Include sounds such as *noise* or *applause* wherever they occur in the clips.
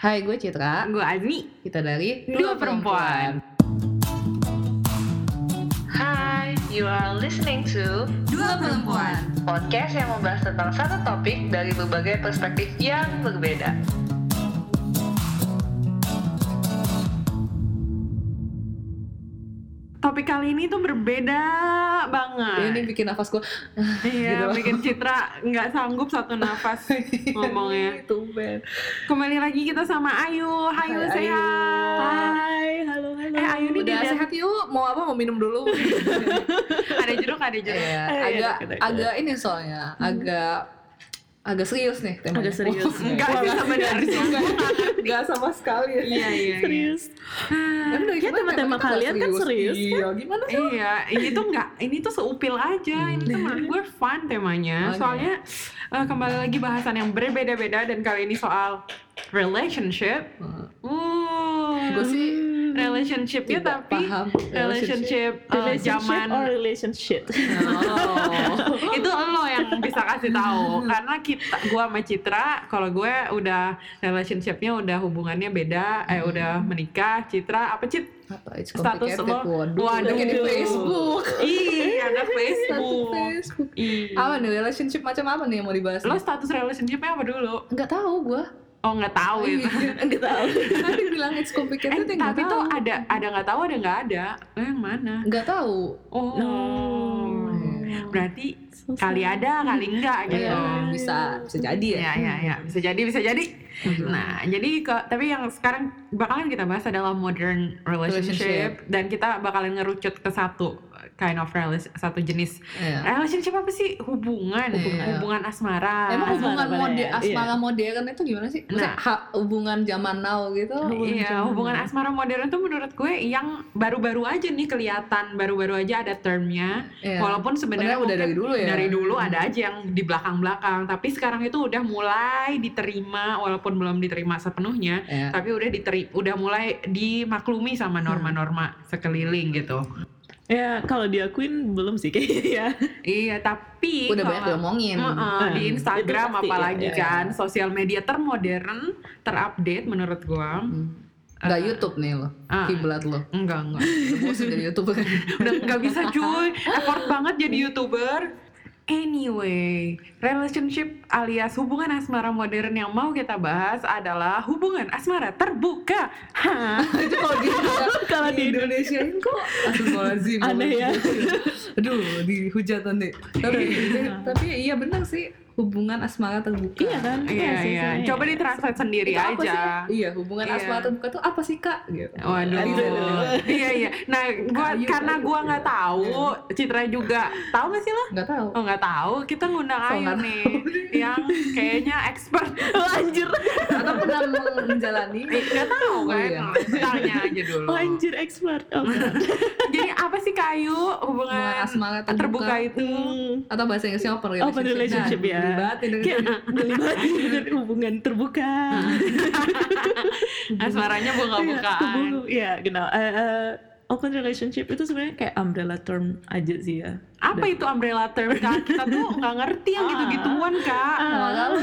Hai, gue Citra. Gue Azmi. Kita dari Dua Perempuan. Hi, you are listening to Dua Perempuan. podcast yang membahas tentang satu topik dari berbagai perspektif yang berbeda. Kali ini tuh berbeda banget. Ini bikin nafas gue. Iya, gitu. bikin Citra nggak sanggup satu nafas *laughs* ngomongnya. Tumben. Kembali lagi kita sama Ayu. Ayu Hai, sehat. Hai, halo halo. Eh Ayu ini Udah sehat yuk. Mau apa? Mau minum dulu. *laughs* ada jeruk, ada jeruk. Iya, agak iya, iya. agak ini soalnya agak agak serius nih temanya. Agak serius. *laughs* Enggak sih sebenarnya. Enggak, enggak sama sekali. Iya, iya, iya. Serius. Dari Ya, tema-tema kalian kan serius, Iya, gimana sih? Iya, ini tuh nggak, ini tuh seupil aja. Ini tuh menurut gue fun temanya. Soalnya eh, kembali lagi bahasan yang berbeda-beda dan kali ini soal relationship. Uh, Gue sih relationshipnya tidak tapi paham relationship, Relationship zaman or relationship? Oh. *laughs* itu lo yang bisa kasih tahu karena kita gua sama Citra kalau gue udah relationshipnya udah hubungannya beda eh udah menikah Citra apa Cit Apa? It's Status lo- Waduh, Waduh. di Facebook. Ih, ada Facebook. Facebook. Apa nih relationship macam apa nih yang mau dibahas? Lo status relationshipnya apa dulu? Nggak tahu gue. Oh nggak tahu itu. Enggak tahu. *laughs* Tadi *laughs* bilang it's Eh, complicated nggak tapi tuh ada ada nggak tahu ada nggak ada. Lo yang mana? Nggak tahu. Oh. Hmm. Berarti So kali ada kali enggak gitu. Iya, bisa bisa jadi ya. Ya, ya, ya, bisa jadi, bisa jadi. Nah, jadi ke, tapi yang sekarang bakalan kita bahas adalah modern relationship, Relationship. dan kita bakalan ngerucut ke satu kind of relation, satu jenis Iya. relationship apa sih hubungan, Hubungan. hubungan asmara. Emang asmara hubungan modern, mode iya. asmara modern itu gimana sih? Maksudnya Nah. ha- hubungan zaman now gitu. Hubungan Iya, zaman hubungan now. asmara modern tuh menurut gue yang baru-baru aja nih kelihatan, baru-baru aja ada termnya. Iya. Walaupun sebenarnya udah dari dulu ya. Dari dulu ada aja yang di belakang-belakang, tapi sekarang itu udah mulai diterima walaupun belum diterima sepenuhnya, Iya. tapi udah diteri udah mulai dimaklumi sama norma-norma sekeliling gitu. Ya, kalau diakuin belum sih kayaknya *laughs* ya. Iya, tapi Udah banyak kalau- diomongin. Heeh, di Hmm, Instagram pasti, apalagi ya, ya. kan, sosial media termodern, terupdate menurut gua. Hmm. Eh, YouTube nih lo, ah. kiblat lo. Enggak, enggak. Udah bosan jadi YouTuber. Udah nggak bisa cuy, *laughs* effort banget jadi YouTuber. Anyway, relationship alias hubungan asmara modern yang mau kita bahas adalah hubungan asmara terbuka. Hah? *laughs* itu kalau di *laughs* Kalau di Indonesia ini kok Astagfirullahaladzim Aneh ya. Aduh dihujat nanti Tapi, *laughs* tapi iya benar sih Hubungan asmara terbuka Iya kan? Iya, sih, iya. sebenarnya. Coba ditranslate sendiri Itu apa aja. sih? Iya hubungan Iya. asmara terbuka tuh apa sih kak? Gitu. Waduh. Aduh. iya iya. Nah, gua Ayu, karena gua nggak tahu, Citra juga tahu nggak sih lo? Nggak tahu Oh nggak tahu. Kita ngundang So, Ayu nih, *laughs* yang kayaknya expert. Oh, *laughs* anjir. Atau pernah menjalani Eh, Nggak tahu Oh, kan? iya. Tanya aja dulu. Oh, anjir expert. Oke. Jadi apa sih Hubungan hubungan asmara terbuka, terbuka, itu? Hmm. Atau bahasa Inggrisnya open relationship Open relationship, ya. Dilibatin dengan hubungan terbuka. *laughs* Asmaranya bunga-bukaan. Iya, Iya, genau. Eh, eh, open relationship itu sebenarnya kayak umbrella term aja sih ya. Apa itu umbrella term kak? Kita tuh nggak ngerti yang gitu-gituan kak. Nah, lalu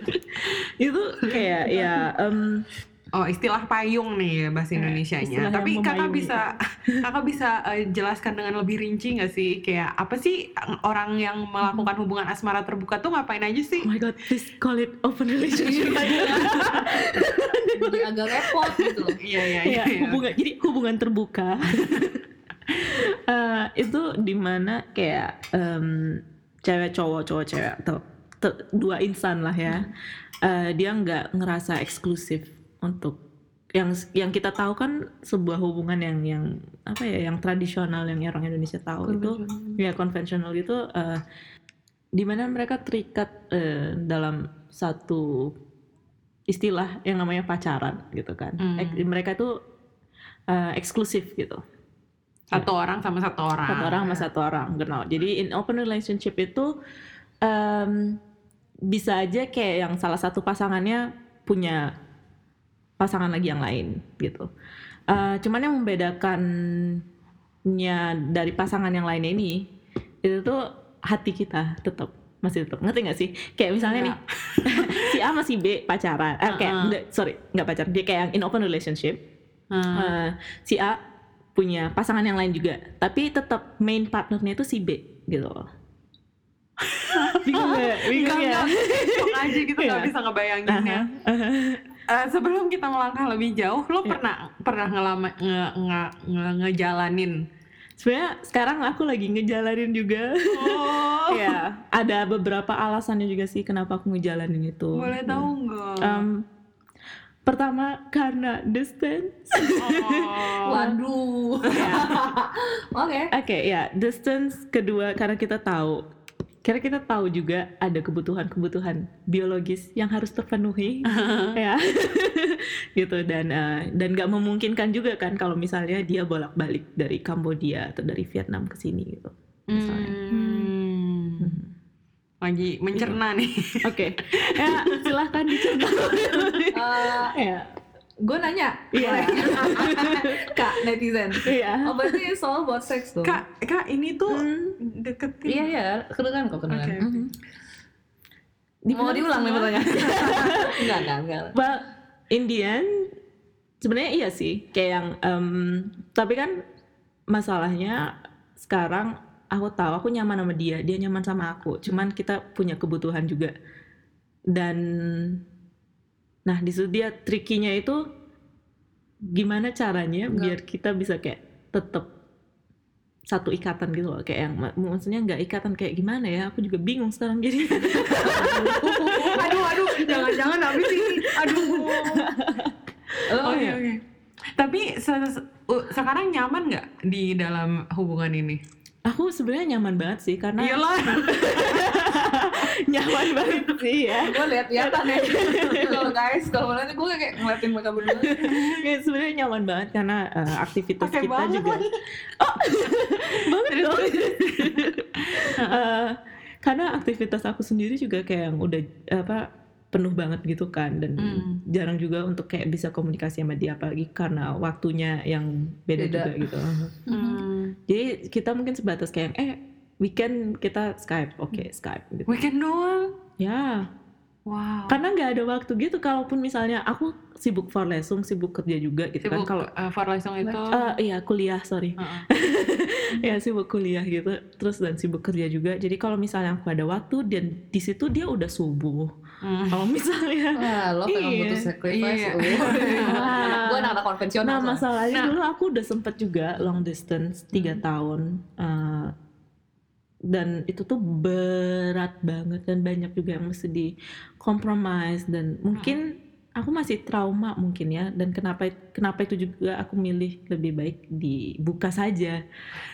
*laughs* itu kayak ya *laughs* em, Oh istilah payung nih ya bahasa Indonesia-nya. istilah Tapi kakak bisa kakak bisa eh, jelaskan dengan lebih rinci nggak sih? Kayak apa sih orang yang melakukan hubungan asmara terbuka tuh ngapain aja sih? oh my god, please call it open relationship. Jadi agak repot gitu loh. Iya iya ya, hubungan jadi hubungan terbuka. *laughs* Eh, itu di mana kayak em, cewek cowok cowok cewek atau dua insan lah ya. Eh, dia nggak ngerasa eksklusif untuk yang yang kita tahu kan sebuah hubungan yang yang apa ya yang tradisional yang orang Indonesia tahu itu. Ya konvensional itu eh, di mana mereka terikat eh, dalam satu istilah yang namanya pacaran gitu kan. Hmm. Ek- mereka itu eh, eksklusif gitu. Satu orang sama satu orang. satu orang sama satu orang genau jadi in open relationship itu em, bisa aja kayak yang salah satu pasangannya punya pasangan lagi yang lain gitu Eh, cuman yang membedakannya dari pasangan yang lainnya ini itu tuh hati kita tetap masih tetap ngerti nggak sih kayak misalnya nih *laughs* si A sama si B pacaran eh, kayak Uh-uh. enggak, sorry nggak pacaran dia kayak yang in open relationship Hmm. Eh, si A punya pasangan yang lain juga tapi tetap main partnernya itu si B gitu bingung *laughs* nggak bingung ya enggak. Shock aja gitu nggak Iya. bisa ngebayanginnya. Eh, sebelum kita melangkah lebih jauh, lo Iya. pernah pernah ngelama nge, nge, nge- ngejalanin? sebenarnya sekarang aku lagi ngejalanin juga Oh, *laughs* ya ada beberapa alasannya juga sih kenapa aku ngejalanin itu boleh tahu nggak? Em, pertama karena distance Oh. *laughs* Waduh. *laughs* Oke. Oke ya distance kedua karena kita tahu karena kita tahu juga ada kebutuhan-kebutuhan biologis yang harus terpenuhi. *laughs* Ya. *laughs* Gitu dan eh, dan nggak memungkinkan juga kan kalau misalnya dia bolak-balik dari Kambodia atau dari Vietnam ke sini gitu misalnya. Hmm. Lagi mencerna nih. Oke. Ya silahkan dicerna. *laughs* Ya gue nanya. Iya. *laughs* Kak netizen. iya Oh berarti soal about sex tuh. Kak, kak ini tuh Hmm. deketin. Iya iya, kedengeran kok kedengeran. Oke. Mhm. Mau diulang nih pertanyaan? *laughs* enggak enggak enggak. Well, in the end, sebenarnya iya sih, kayak yang, em, tapi kan masalahnya sekarang aku tahu aku nyaman sama dia, dia nyaman sama aku. Cuman kita punya kebutuhan juga. Dan, nah di situ dia trikinya itu gimana caranya Nggak. biar kita bisa kayak tetap satu ikatan gitu loh kayak yang mak- maksudnya nggak ikatan kayak gimana ya aku juga bingung sekarang jadi *laughs* aduh, aduh, jangan-jangan habis ini. Aduh. *laughs* Oh, Oke, iya. oke. Tapi se- se- sekarang nyaman nggak di dalam hubungan ini? Aku sebenarnya nyaman banget sih karena Iyalah. *laughs* nyaman banget. Sih ya gue lihat liatan ya *laughs* kalau guys kalau nanti gue kayak ngeliatin mereka berdua. Ya, sebenarnya nyaman banget karena eh, aktivitas Pakai kita banget. juga. Lagi. *laughs* banget dong. Eh, karena aktivitas aku sendiri juga kayak yang udah apa penuh banget gitu kan dan Hmm. jarang juga untuk kayak bisa komunikasi sama dia apalagi karena waktunya yang beda, Beda. juga gitu *laughs* Hmm. jadi kita mungkin sebatas kayak eh weekend kita Skype oke Skype gitu Weekend doang. ya Wow. karena nggak ada waktu gitu kalaupun misalnya aku sibuk for lesung sibuk kerja juga gitu kan Sibuk kalau uh, for lesson itu. Eh, iya kuliah sorry Heeh. *laughs* ya sibuk kuliah gitu terus dan sibuk kerja juga jadi kalau misalnya aku ada waktu dan di situ dia udah subuh Hmm. kalau misalnya wah lo Iya. butuh sacrifice Iya. *laughs* gue anak-anak konvensional nah masalahnya Nah. dulu aku udah sempet juga long distance tiga tahun eh, dan itu tuh berat banget dan banyak juga yang mesti di compromise dan mungkin aku masih trauma mungkin ya dan kenapa kenapa itu juga aku milih lebih baik dibuka saja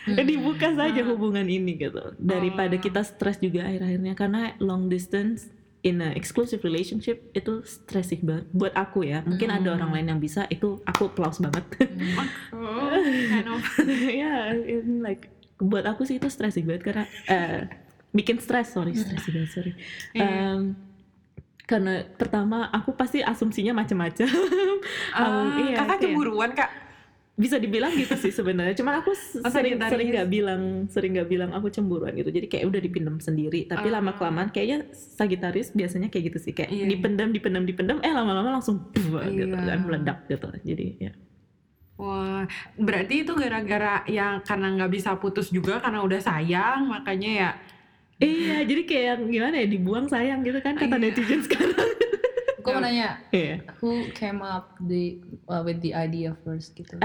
Hmm. *laughs* dibuka saja hubungan ini gitu daripada Oh. kita stres juga akhir-akhirnya karena long distance in a exclusive relationship itu stressing banget buat aku ya mungkin ada Hmm. orang lain yang bisa itu aku applause banget Oh, kind of. *laughs* ya in like buat aku sih itu stressing banget karena eh, bikin stres sorry stressing banget sorry Iya. Em, karena pertama aku pasti asumsinya macam-macam *laughs* Ah, iya, kakak kayak- cemburuan kak. Bisa dibilang gitu sih sebenarnya cuman aku Oh, sering sering nggak bilang sering nggak bilang aku cemburuan gitu jadi kayak udah dipendam sendiri tapi Ah. lama kelamaan kayaknya Sagittarius biasanya kayak gitu sih kayak Iya. dipendam dipendam dipendam eh lama-lama langsung buh, gitu Iya. kan meledak gitu jadi ya Wah, berarti itu gara-gara yang karena nggak bisa putus juga karena udah sayang makanya ya. iya jadi kayak gimana ya dibuang sayang gitu kan kata Iya. netizen sekarang *laughs* gue mau nanya iya. who came up the uh, with the idea first gitu?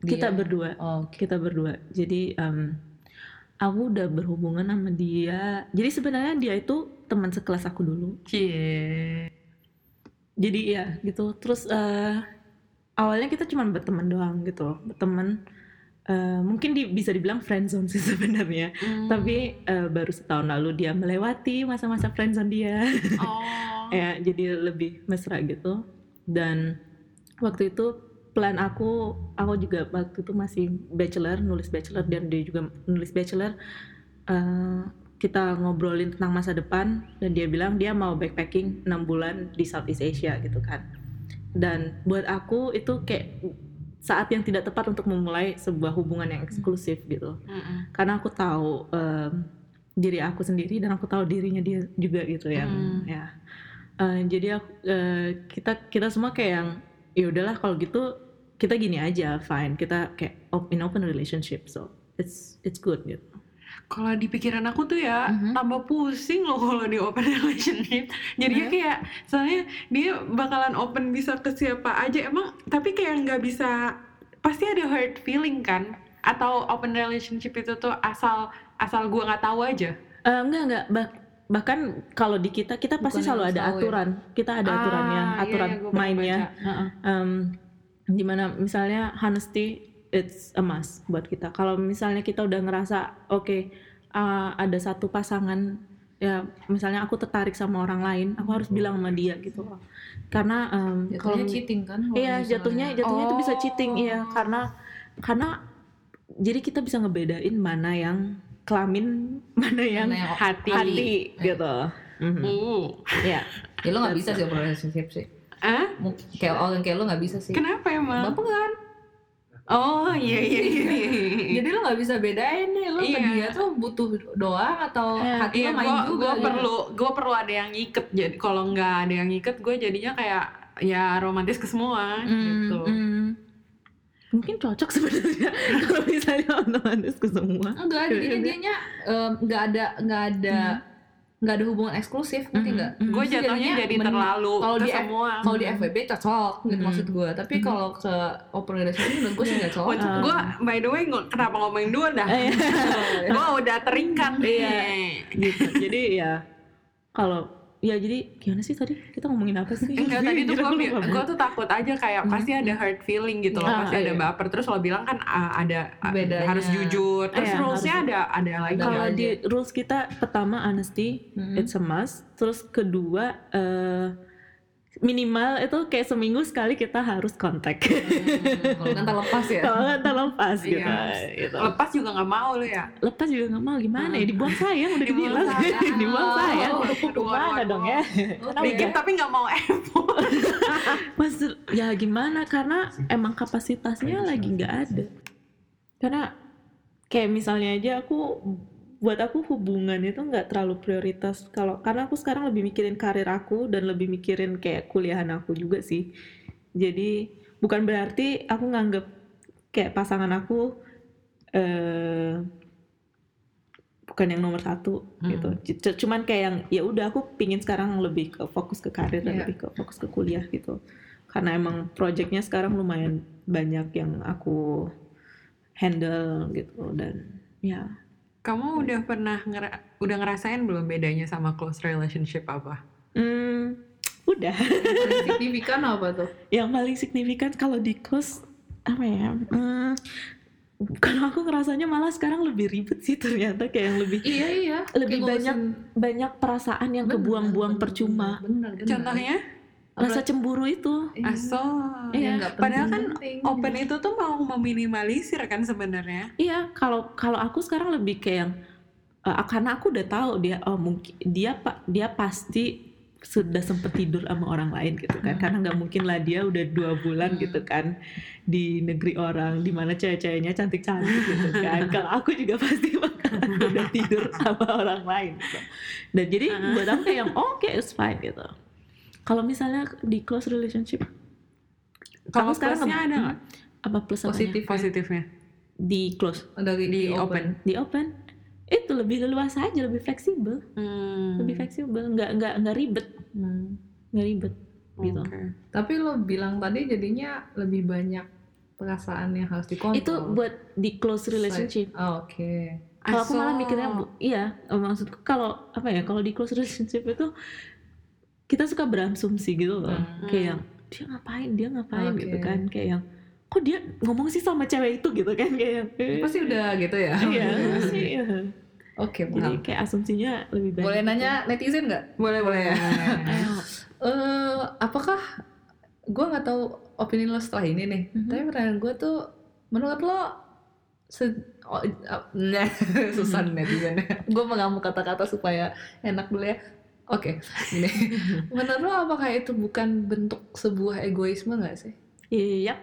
Kita Dia. berdua. Oh, oke. Kita berdua. Jadi em, aku udah berhubungan sama dia. Jadi sebenarnya dia itu teman sekelas aku dulu. Cie. jadi ya gitu. Terus eh, awalnya kita cuma berteman doang gitu berteman Eh, mungkin di- bisa dibilang friendzone sih *laughs* sebenarnya. Hmm. tapi eh, baru setahun lalu dia melewati masa-masa friendzone dia. Oh. Ya jadi lebih mesra gitu. Dan waktu itu plan aku aku juga waktu itu masih bachelor nulis bachelor dan dia juga nulis bachelor Eh, kita ngobrolin tentang masa depan dan dia bilang dia mau backpacking 6 bulan di Southeast Asia gitu kan. Dan buat aku itu kayak saat yang tidak tepat untuk memulai sebuah hubungan yang eksklusif gitu. Mm-mm. karena aku tahu em, diri aku sendiri dan aku tahu dirinya dia juga gitu yang Hmm. ya Eh, jadi aku eh, kita kita semua kayak yang ya udahlah kalau gitu kita gini aja fine kita kayak in open relationship so it's it's good gitu Kalau di pikiran aku tuh ya Mhm. tambah pusing loh kalau di open *laughs* relationship. Jadinya Ya. kayak soalnya dia bakalan open bisa ke siapa aja emang tapi kayak nggak bisa pasti ada hurt feeling kan? Atau open relationship itu tuh asal asal gua nggak tahu aja. Eh, enggak enggak bah- bahkan kalau di kita kita pasti Bukan selalu ada tahu ya? aturan kita ada aturannya Ah, iya, aturan iya, gua pernah mainnya. Heeh. um, di mana misalnya honesty it's a must buat kita kalau misalnya kita udah ngerasa oke uh, ada satu pasangan ya misalnya aku tertarik sama orang lain aku harus bilang sama dia gitu loh karena um, kalau Jatuhnya cheating kan? kalau iya misalnya. jatuhnya jatuhnya itu bisa Oh. cheating iya karena karena jadi kita bisa ngebedain mana yang kelamin *laughs* mana yang Mana yang hati. hati gitu Mhm. Uh. ya *laughs* Ya lo nggak bisa sih open relationship sih. Ah? Kayak orang kayak lo nggak bisa sih. Kenapa emang? Baperan. Oh iya iya iya. iya. *laughs* Jadi lo nggak bisa bedain nih lo Iya. ke dia tuh butuh doang atau Iya, hati Iya, lo main gua, juga. gua gitu. perlu gua perlu ada yang ngiket. Jadi kalau nggak ada yang ngiket, gue jadinya kayak ya romantis ke semua gitu. Mm, mm. Mungkin cocok *laughs* sebenarnya kalau misalnya otomatis ke semua Enggak, jadinya dianya em, nggak ada nggak ada nggak ada hubungan eksklusif ngerti Mhm, nggak? mhm. Gue Jadi jatuhnya jadinya jadi men- terlalu kalau ke di F- semua. Kalau di FWB cocok gitu Mhm. maksud gue, tapi Mhm. kalau ke open relationship menurut gue sih nggak Gue cocok. Um. gua, by the way kenapa ngomongin dua dah? *laughs* Gue udah terikat Iya. gitu jadi ya kalau ya jadi gimana sih tadi kita ngomongin apa sih Enggak *laughs* tadi tuh gue lupa gue tuh takut aja kayak Hmm. pasti ada hurt feeling gitu loh, Ah, pasti ada iya. baper. Terus lo bilang kan ah, ada ah, Bedanya. harus jujur. Terus Iya, rulesnya ada ada lagi. Ada kalau di rules kita pertama honesty Mhm. it's a must terus kedua eh, minimal itu kayak seminggu sekali kita harus kontak Hmm, Kalau kan terlepas ya. kalau nggak terlepas gitu, Iya. gitu. Lepas juga nggak mau lo ya. lepas juga nggak mau gimana ya dibuang sayang udah *laughs* Dibuang dibilang sayang. *laughs* dibuang sayang waduh, gimana dong ya. Bikin tapi nggak mau effort. *laughs* Maksud ya gimana karena emang kapasitasnya lagi nggak ada. Karena kayak misalnya aja aku buat aku hubungan itu nggak terlalu prioritas kalau karena aku sekarang lebih mikirin karir aku dan lebih mikirin kayak kuliahan aku juga sih. Jadi bukan berarti aku nganggep kayak pasangan aku eh bukan yang nomor satu Hmm. gitu. C- Cuman kayak yang ya udah aku pingin sekarang lebih ke fokus ke karir dan Iya. lebih ke fokus ke kuliah gitu. Karena emang projectnya sekarang lumayan banyak yang aku handle gitu dan ya Kamu udah pernah ngera- udah ngerasain belum bedanya sama close relationship apa? hmm, udah Paling *laughs* signifikan apa tuh? yang paling signifikan kalau di close apa ya hmm, kalau aku ngerasanya malah sekarang lebih ribet sih ternyata kayak yang lebih Iya iya. Lebih Kayak banyak ngurusin- banyak perasaan yang kebuang-buang bener, percuma Bener, bener. Contohnya? Rasa cemburu itu Iya. Aso. Iya, nggak Padahal kan open itu tuh mau meminimalisir kan sebenarnya. Iya, kalau kalau aku sekarang lebih kayak yang eh, karena aku udah tahu dia oh mungkin dia pak dia pasti sudah sempet tidur sama orang lain gitu kan Hmm. karena nggak mungkin lah dia udah dua bulan Hmm. gitu kan di negeri orang di mana cewek-ceweknya cantik-cantik gitu kan *laughs* kalau aku juga pasti bakalan udah tidur sama orang lain gitu. dan jadi *laughs* buat aku kayak yang oh, oke it's fine gitu kalau misalnya di close relationship Kalau Kamu sekarang nge- ada nggak? apa plus apanya? Positif. Positifnya. di close Dari Di open. di open itu lebih leluasa aja lebih fleksibel Hmm. lebih fleksibel nggak nggak nggak ribet Hmm. nggak ribet gitu Oke. Tapi lo bilang tadi jadinya lebih banyak perasaan yang harus dikontrol. itu buat di close relationship Oh, Oke. kalau aku malah mikirnya bu- iya maksudku kalau apa ya kalau di close relationship itu kita suka berasumsi gitu loh Hmm. kayak yang dia ngapain dia ngapain Oke. gitu kan kayak yang kok dia ngomong sih sama cewek itu gitu kan kayak yang eh, Pasti udah gitu ya. iya *laughs* pasti, iya. Oke, jadi paham. kayak asumsinya lebih banyak Boleh gitu. nanya netizen nggak? Boleh boleh. Ayo. *laughs* Eh, apakah gue nggak tahu opini lo setelah ini nih. Mhm. Tapi pertanyaan gue tuh, menurut lo se oh, ah, *laughs* nah, susah netizen. gue mengamuk kata-kata supaya enak dulu ya. Oke, gini. *laughs* menurut lo apakah itu bukan bentuk sebuah egoisme nggak sih? iya.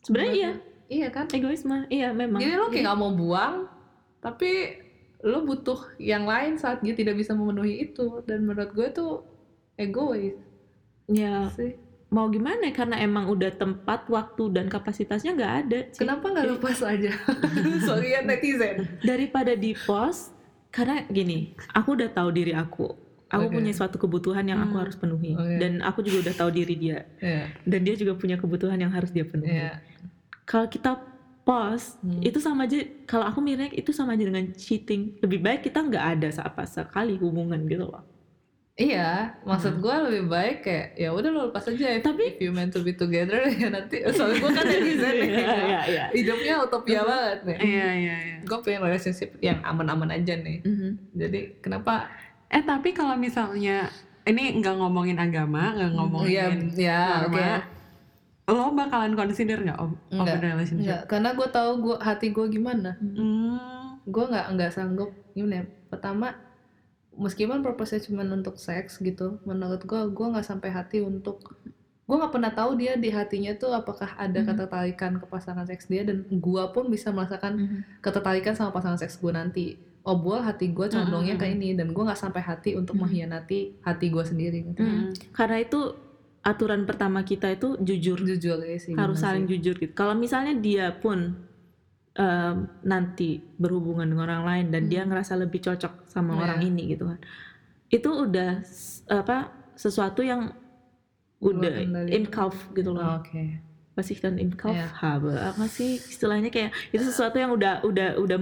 Sebenarnya iya. Iya kan? egoisme iya memang. Jadi lo kayak nggak mau buang, tapi lo butuh yang lain saat dia tidak bisa memenuhi itu. Dan menurut gue tuh egois. Ya sih? Mau gimana? Karena emang udah tempat waktu dan kapasitasnya nggak ada Ci. kenapa nggak lepas aja? *laughs* Sorry ya netizen. Daripada di post karena gini aku udah tahu diri aku aku Oke. punya suatu kebutuhan yang aku Hmm. harus penuhi Oke. dan aku juga udah tahu diri dia ya dan dia juga punya kebutuhan yang harus dia penuhi ya kalau kita post Hmm. itu sama aja kalau aku mikirnya itu sama aja dengan cheating lebih baik kita nggak ada apa sekali hubungan gitu loh Iya, maksud gue lebih baik kayak ya udah lo lepas aja. If, Tapi- if you meant to be together *laughs* ya nanti. Soalnya gue kan netizen nih. Iya, iya, iya. Hidupnya utopia banget nih. Iya iya iya. Gue pengen relationship yang aman-aman aja nih. Mhm. Jadi kenapa? Eh tapi kalau misalnya ini nggak ngomongin agama, nggak ngomongin ya, oke. norma, lo bakalan consider nggak open relationship? Enggak, karena gue tahu gue hati gue gimana. Hmm. Gue nggak nggak sanggup gimana. ya, Pertama, meskipun purpose-nya cuma untuk seks gitu, menurut gue gue nggak sampai hati untuk gue nggak pernah tahu dia di hatinya tuh apakah ada Mhm. ketertarikan ke pasangan seks dia dan gue pun bisa merasakan Mhm. ketertarikan sama pasangan seks gue nanti. Buah hati gue condongnya ke Mhm. ini dan gue nggak sampai hati untuk Mhm. mengkhianati hati gue sendiri. Gitu. Hmm. karena itu aturan pertama kita itu jujur Jujur ya sih. harus saling sih. jujur gitu. Kalau misalnya dia pun em, nanti berhubungan dengan orang lain dan dia Hmm. ngerasa lebih cocok sama Iya. orang ini gitu kan, itu udah apa sesuatu yang udah kendali. in kauf gitu loh. Oh, Oke. Pasti kan in kauf Iya. apa sih istilahnya kayak itu sesuatu yang udah udah udah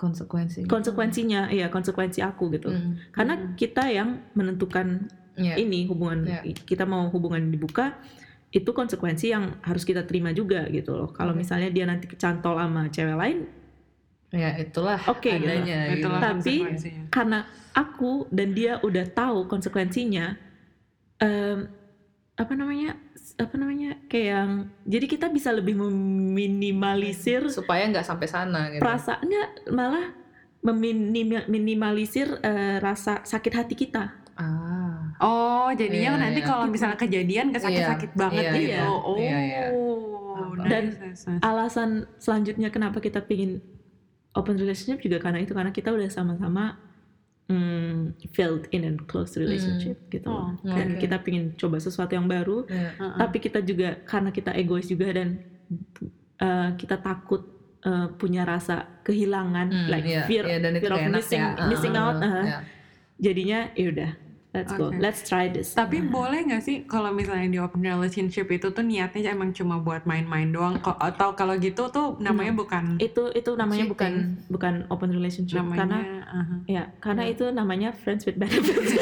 Konsekuensi. konsekuensinya, iya konsekuensi aku gitu. Hmm. Karena kita yang menentukan Iya. ini hubungan Iya. kita mau hubungan dibuka itu konsekuensi yang harus kita terima juga gitu loh. Kalau Oke. misalnya dia nanti kecantol sama cewek lain, Ya itulah Oke, gitu. adanya. gitu. Itulah Tapi- konsekuensinya. karena aku dan dia udah tahu konsekuensinya, em, apa namanya, apa namanya, kayak yang jadi kita bisa lebih meminimalisir supaya nggak sampai sana gitu. perasaannya malah meminimalisir rasa sakit hati kita. Ah. Oh, jadinya Iya, nanti iya. kalau misalnya kejadian sakit-sakit Iya, banget iya, gitu. iya. Oh. Iya, iya. nice, Dan nice, nice. alasan selanjutnya kenapa kita pingin open relationship juga karena itu karena kita udah sama-sama mm, failed in and close relationship gitu Oh, dan kita pingin coba sesuatu yang baru Iya. Heeh. tapi kita juga karena kita egois juga dan uh, kita takut uh, punya rasa kehilangan Hmm, like iya, fear dan itu fear of missing ya. missing Ah, out uh, ya. jadinya yaudah let's go Oke. let's try this Tapi Hmm. boleh nggak sih kalau misalnya di open relationship itu tuh niatnya emang cuma buat main-main doang Ko- atau kalau gitu tuh namanya bukan itu itu namanya Cheating. bukan bukan open relationship namanya karena aha. ya karena Hmm. itu namanya friends with benefits *laughs* *laughs*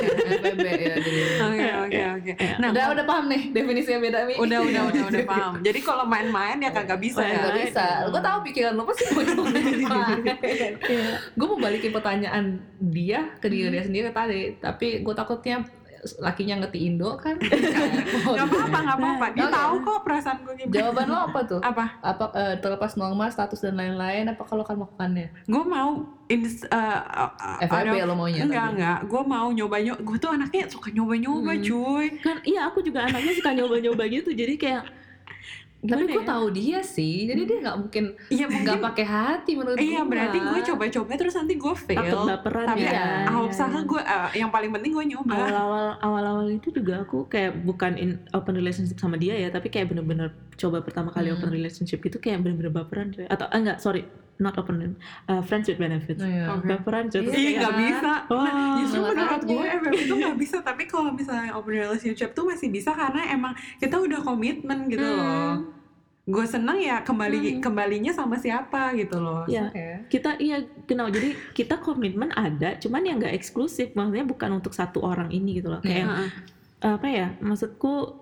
ya. Oke oke oke. Nah, udah udah paham nih definisinya beda mi. udah udah udah udah *laughs* paham. Jadi kalau main-main ya kagak bisa ya. Gak bisa. Gue tahu pikiran lo pasti mau. Iya. gue mau balikin pertanyaan dia ke diri Hmm. dia sendiri tadi, tapi gue takutnya lakinya ngerti Indo kan. *laughs* Gak apa-apa gak apa-apa. Dia Oke. tahu kok perasaan gue gimana. Jawaban lo apa tuh? Apa? Apa eh, terlepas norma, status dan lain-lain, apa kalau akan melakukannya? Gue mau ins, uh, uh, uh, lo maunya Enggak tadi? enggak. Gue mau nyoba-nyoba. Gue tuh anaknya suka nyoba-nyoba Hmm. cuy. kan iya aku juga anaknya suka nyoba-nyoba gitu jadi kayak Tapi gue ya? tahu dia sih, jadi dia nggak mungkin Iya nggak pakai hati menurut Iya gua. berarti gue coba-coba terus nanti gue fail. takut baperan Tapi ya ya, Iya. usaha gue uh, yang paling penting gue nyoba. awal-awal awal-awal itu juga aku kayak bukan in open relationship sama dia ya tapi kayak bener-bener coba pertama kali Hmm. open relationship itu kayak bener-bener baperan atau enggak sorry not open uh, friends with benefits Iya. Oke. baperan Iya, Iya nggak bisa. Nah, justru menurut gue FWB itu nggak *laughs* bisa. Tapi kalau misalnya open relationship tuh masih bisa karena emang kita udah komitmen gitu Hmm. loh. Gue seneng ya kembali Hmm. kembalinya sama siapa gitu loh. ya Oke. kita iya genau jadi kita komitmen ada cuman yang nggak eksklusif maksudnya bukan untuk satu orang ini gitu loh kayak Heeh. apa ya maksudku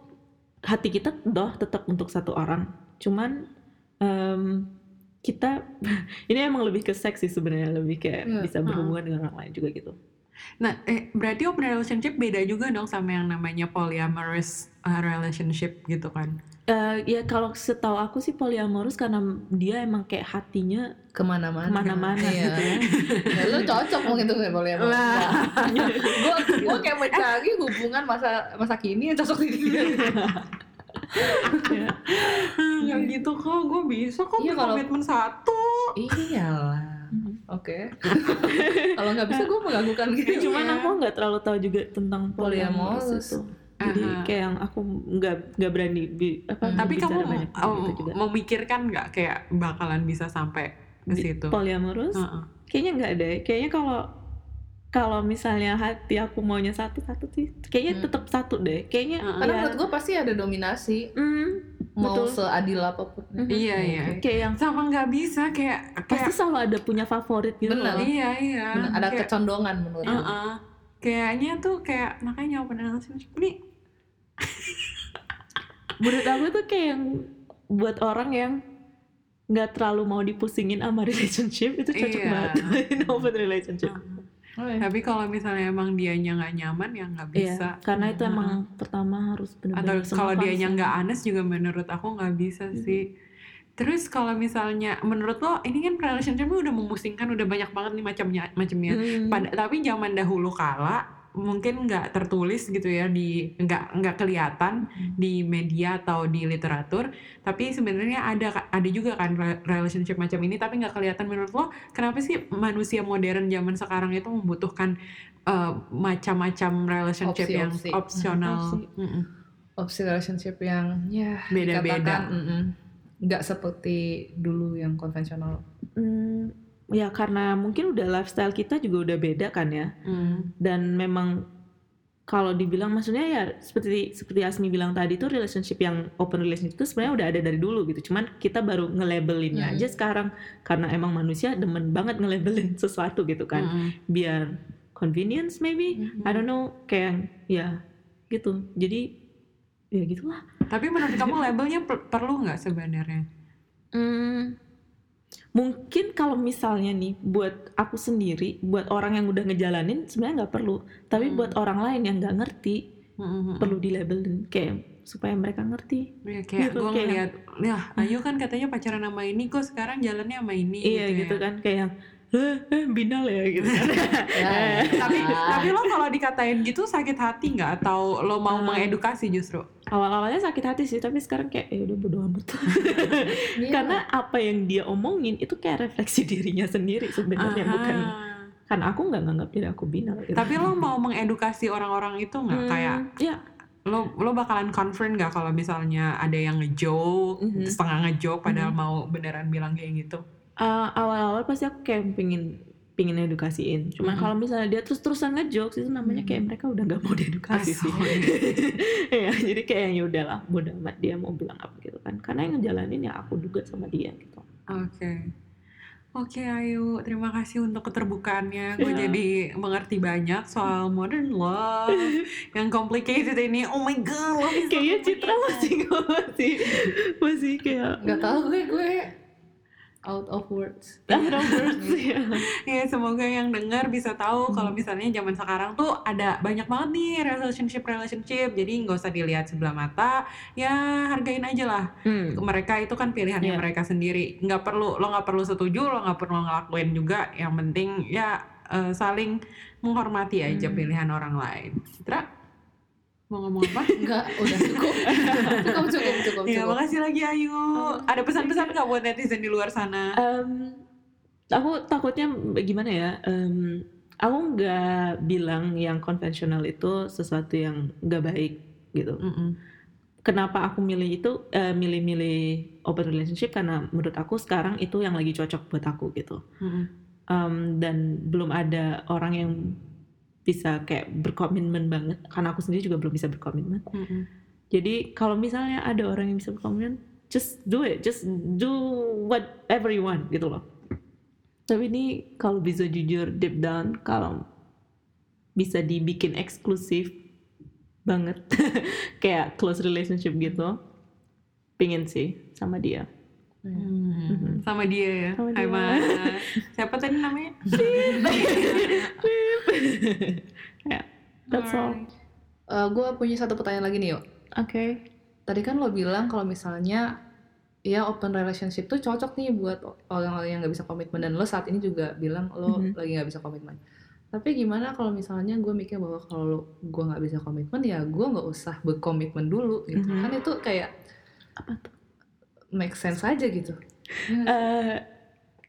hati kita doh tetap untuk satu orang cuman em, kita *laughs* ini emang lebih ke seks sih sebenarnya lebih kayak Iya, bisa berhubungan dengan orang lain juga gitu Nah, eh, berarti open relationship beda juga dong sama yang namanya polyamorous uh, relationship gitu kan? Eh, ya kalau setahu aku sih poliamorus karena dia emang kayak hatinya Ke mana-mana. ke mana-mana Iya. gitu ya Ya, lu cocok mungkin tuh boleh Lah. gue gue *laughs* kayak mencari hubungan masa masa kini yang cocok di dia. *laughs* Yang gitu kok, gue bisa kok Iya, kalau- berkomitmen satu. iyalah Mhm. Oke. Kalau nggak bisa gue mengganggukan gitu. Cuman aku nggak terlalu tahu juga tentang Polyamorous. itu. Jadi Aha. kayak yang aku nggak nggak berani bi- apa Hmm. Tapi kamu banyak tentang um, juga. memikirkan nggak kayak bakalan bisa sampai ke situ? Polyamorous? Heeh. Kayaknya nggak deh. Kayaknya kalau kalau misalnya hati aku maunya satu satu sih, kayaknya Hmm. tetap satu deh. Kayaknya Heeh. Karena ya, menurut gue pasti ada dominasi. hmm, Mau Betul. seadil apa pun. Mhm. Iya iya. Oke. kayak yang Sama nggak bisa kayak pasti kayak selalu ada punya favorit gitu. Bener. loh. iya iya. Bener, ada kayak, kecondongan menurut gue. Heeh. Kayaknya tuh kayak makanya open relationship ini *laughs* Menurut aku tuh kayak yang buat orang yang nggak terlalu mau dipusingin sama *laughs* relationship itu cocok Iya. banget in *laughs* open relationship. Oh, iya. Tapi kalau misalnya emang dianya nggak nyaman ya nggak bisa. Iya, karena itu Heeh. emang pertama harus Atau benar-benar semua kalau dianya nggak honest juga menurut aku nggak bisa sih. Terus kalau misalnya menurut lo ini kan relationship udah memusingkan udah banyak banget nih macamnya macamnya. Hmm. Pada tapi zaman dahulu kala mungkin nggak tertulis gitu ya di nggak nggak kelihatan di media atau di literatur tapi sebenarnya ada ada juga kan re- relationship macam ini tapi nggak kelihatan menurut lo kenapa sih manusia modern zaman sekarang itu membutuhkan eh, macam-macam relationship yang Opsi-opsi. opsional Opsi. Mm-mm. Opsi relationship yang ya Beda-beda. nggak seperti dulu yang konvensional. Hmm, ya karena mungkin udah lifestyle kita juga udah beda kan ya. Mm. Dan memang kalau dibilang maksudnya ya seperti seperti Asmi bilang tadi tuh relationship yang open relationship itu sebenarnya udah ada dari dulu gitu. Cuman kita baru ngelabelinnya Hmm. aja sekarang karena emang manusia demen banget ngelabelin *laughs* sesuatu gitu kan. Mm-mm. Biar convenience maybe. I don't know kayak ya gitu. Jadi ya gitulah. Tapi menurut kamu labelnya per- perlu nggak sebenarnya? Hmm, mungkin kalau misalnya nih buat aku sendiri, buat orang yang udah ngejalanin sebenarnya nggak perlu. Tapi Hmm. buat orang lain yang nggak ngerti Mm-mm. perlu dilabelin kayak supaya mereka ngerti. Ya, kayak Gitu, gue kayak- ngeliat, ya Ayu kan katanya pacaran sama ini kok sekarang jalannya sama ini iya gitu, gitu ya. kan kayak eh, eh, binal ya gitu kan. *laughs* Ya, tapi ya. tapi lo kalau dikatain gitu sakit hati nggak atau lo mau Hmm. mengedukasi justru Awal-awalnya sakit hati sih, tapi sekarang kayak ya udah bodo amat. *laughs* Iya. Karena apa yang dia omongin itu kayak refleksi *laughs* dirinya sendiri sebenarnya Aha. bukan kan aku nggak nganggap diri aku binal gitu. tapi lo mau mengedukasi orang-orang itu nggak Hmm, kayak ya lo lo bakalan confront nggak kalau misalnya ada yang ngejoke Mhm. setengah ngejoke padahal Mhm. mau beneran bilang kayak gitu Uh, awal-awal pasti aku kayak pingin pingin edukasiin. Cuman Mhm. kalau misalnya dia terus-terusan ngejokes itu namanya kayak mereka udah nggak mau diedukasi sih. Asal. *laughs* ya, jadi kayak ya udahlah, bodo amat dia mau bilang apa gitu kan. Karena yang ngejalanin ya aku juga sama dia gitu. Oke. Oke Ayu, terima kasih untuk keterbukaannya. *laughs* Gue Ya. jadi mengerti banyak soal modern love *laughs* yang complicated ini. Oh my god, Kayaknya Citra masih masih masih kayak nggak tahu gue gue out of words. *laughs* out of words *laughs* ya. Ya semoga yang dengar bisa tahu Hmm. kalau misalnya zaman sekarang tuh ada banyak banget nih relationship relationship. Jadi nggak usah dilihat sebelah mata. Ya hargain aja lah. Hmm. Mereka itu kan pilihannya Iya. mereka sendiri. Nggak perlu lo nggak perlu setuju, lo nggak perlu ngelakuin juga. Yang penting ya eh, saling menghormati aja Hmm. pilihan orang lain. Citra mau ngomong apa? *laughs* Enggak, udah *laughs* cukup. cukup, cukup, cukup, ya cukup. makasih lagi Ayu. Ada pesan-pesan nggak buat netizen di luar sana? Em, aku takutnya gimana ya? em, aku nggak bilang yang konvensional itu sesuatu yang nggak baik gitu. Mm-mm. kenapa aku milih itu eh, milih-milih open relationship karena menurut aku sekarang itu yang lagi cocok buat aku gitu Mm-mm. Em, dan belum ada orang yang bisa kayak berkomitmen banget. Karena aku sendiri juga belum bisa berkomitmen. Mm-mm. jadi kalau misalnya ada orang yang bisa berkomitmen just do it. Just do whatever you want gitu loh. Tapi ini kalau bisa jujur deep down kalau bisa dibikin eksklusif banget *laughs* kayak close relationship gitu pingin sih sama dia Hmm, Sama dia ya. Sama Hai dia. Mas. *laughs* Siapa tadi namanya? ya that's all Eh, gue punya satu pertanyaan lagi nih yuk. oke Tadi kan lo bilang kalau misalnya ya open relationship tuh cocok nih buat orang-orang yang nggak bisa komitmen dan lo saat ini juga bilang lo Mhm. lagi nggak bisa komitmen. Tapi gimana kalau misalnya gue mikir bahwa kalau gue nggak bisa komitmen ya gue nggak usah berkomitmen dulu gitu. Mhm. Kan itu kayak apa tuh make sense aja gitu. Ya? Eh,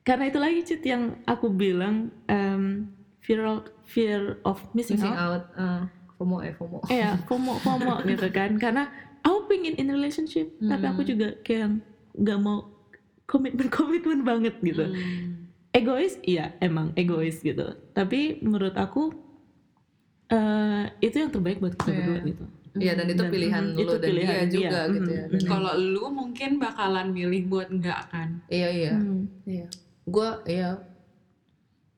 karena itu lagi cut yang aku bilang em, fear of, fear of missing, missing out. out eh, FOMO eh FOMO Iya, FOMO FOMO *laughs* gitu kan. Karena aku pengen in relationship, tapi aku Hmm. juga kayak nggak mau komitmen *laughs* komitmen banget gitu. Hmm. Egois, iya emang egois gitu. Tapi menurut aku eh itu yang terbaik buat kita Iya. berdua gitu. Iya dan itu Dan, pilihan mm, lu itu dan pilihan dia dia. juga gitu ya. Mm, Dan- mm. Kalau lu mungkin bakalan milih buat enggak kan? Iya iya. Hmm. Iya. Gua iya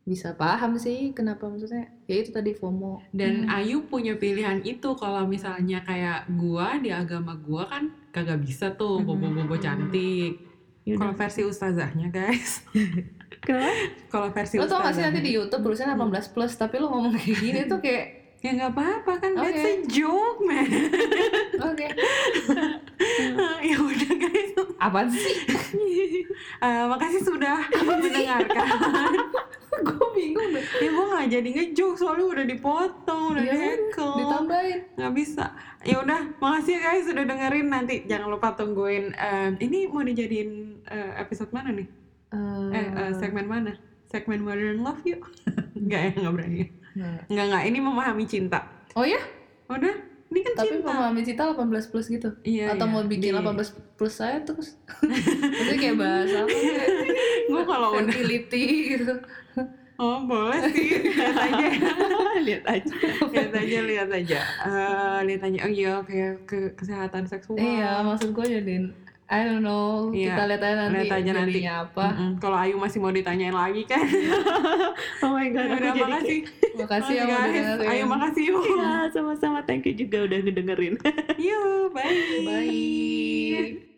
bisa paham sih kenapa maksudnya ya itu tadi FOMO. Dan Ayu punya pilihan itu kalau misalnya kayak gua di agama gua kan kagak bisa tuh bobo-bobo cantik. Kalau versi ustazahnya guys. *laughs* Kenapa? Kalau versi Lo tau gak sih nanti di YouTube tulisannya 18 plus tapi lo ngomong kayak gini tuh kayak Ya nggak apa-apa kan, that's Oke. a joke man. *laughs* oke *laughs* ya udah guys. apaan sih? *laughs* Eh, makasih sudah mendengarkan. Gue bingung deh. ya gue nggak jadi ngejoke soalnya udah dipotong, udah Iya, dihekel. Ditambahin. nggak bisa ya udah makasih ya guys sudah dengerin nanti jangan lupa tungguin eh, ini mau dijadiin eh, episode mana nih eh eh, segmen mana segmen modern love yuk nggak ya nggak berani Nah. nggak nggak ini memahami cinta Oh ya? udah ini kan Tapi cinta memahami cinta 18 plus gitu? iya Atau iya. mau bikin Di- 18 plus saya terus? *laughs* Maksudnya kayak bahasa apa? gue kalau udah fertility gitu. oh boleh sih *laughs* lihat aja Lihat aja. lihat aja lihat aja Eh, lihat aja oh iya kayak ke kesehatan seksual Iya, maksud gue jadiin I don't know, Iya, kita lihat aja nanti lihat aja nanti. apa. Mm-mm. kalau Ayu masih mau ditanyain lagi kan *laughs* Oh my god, aku udah jadi makasih Makasih ya Makasih, udah dengerin. Ayu makasih Ya, *laughs* sama-sama. Thank you juga udah ngedengerin. Yuk, bye. Bye.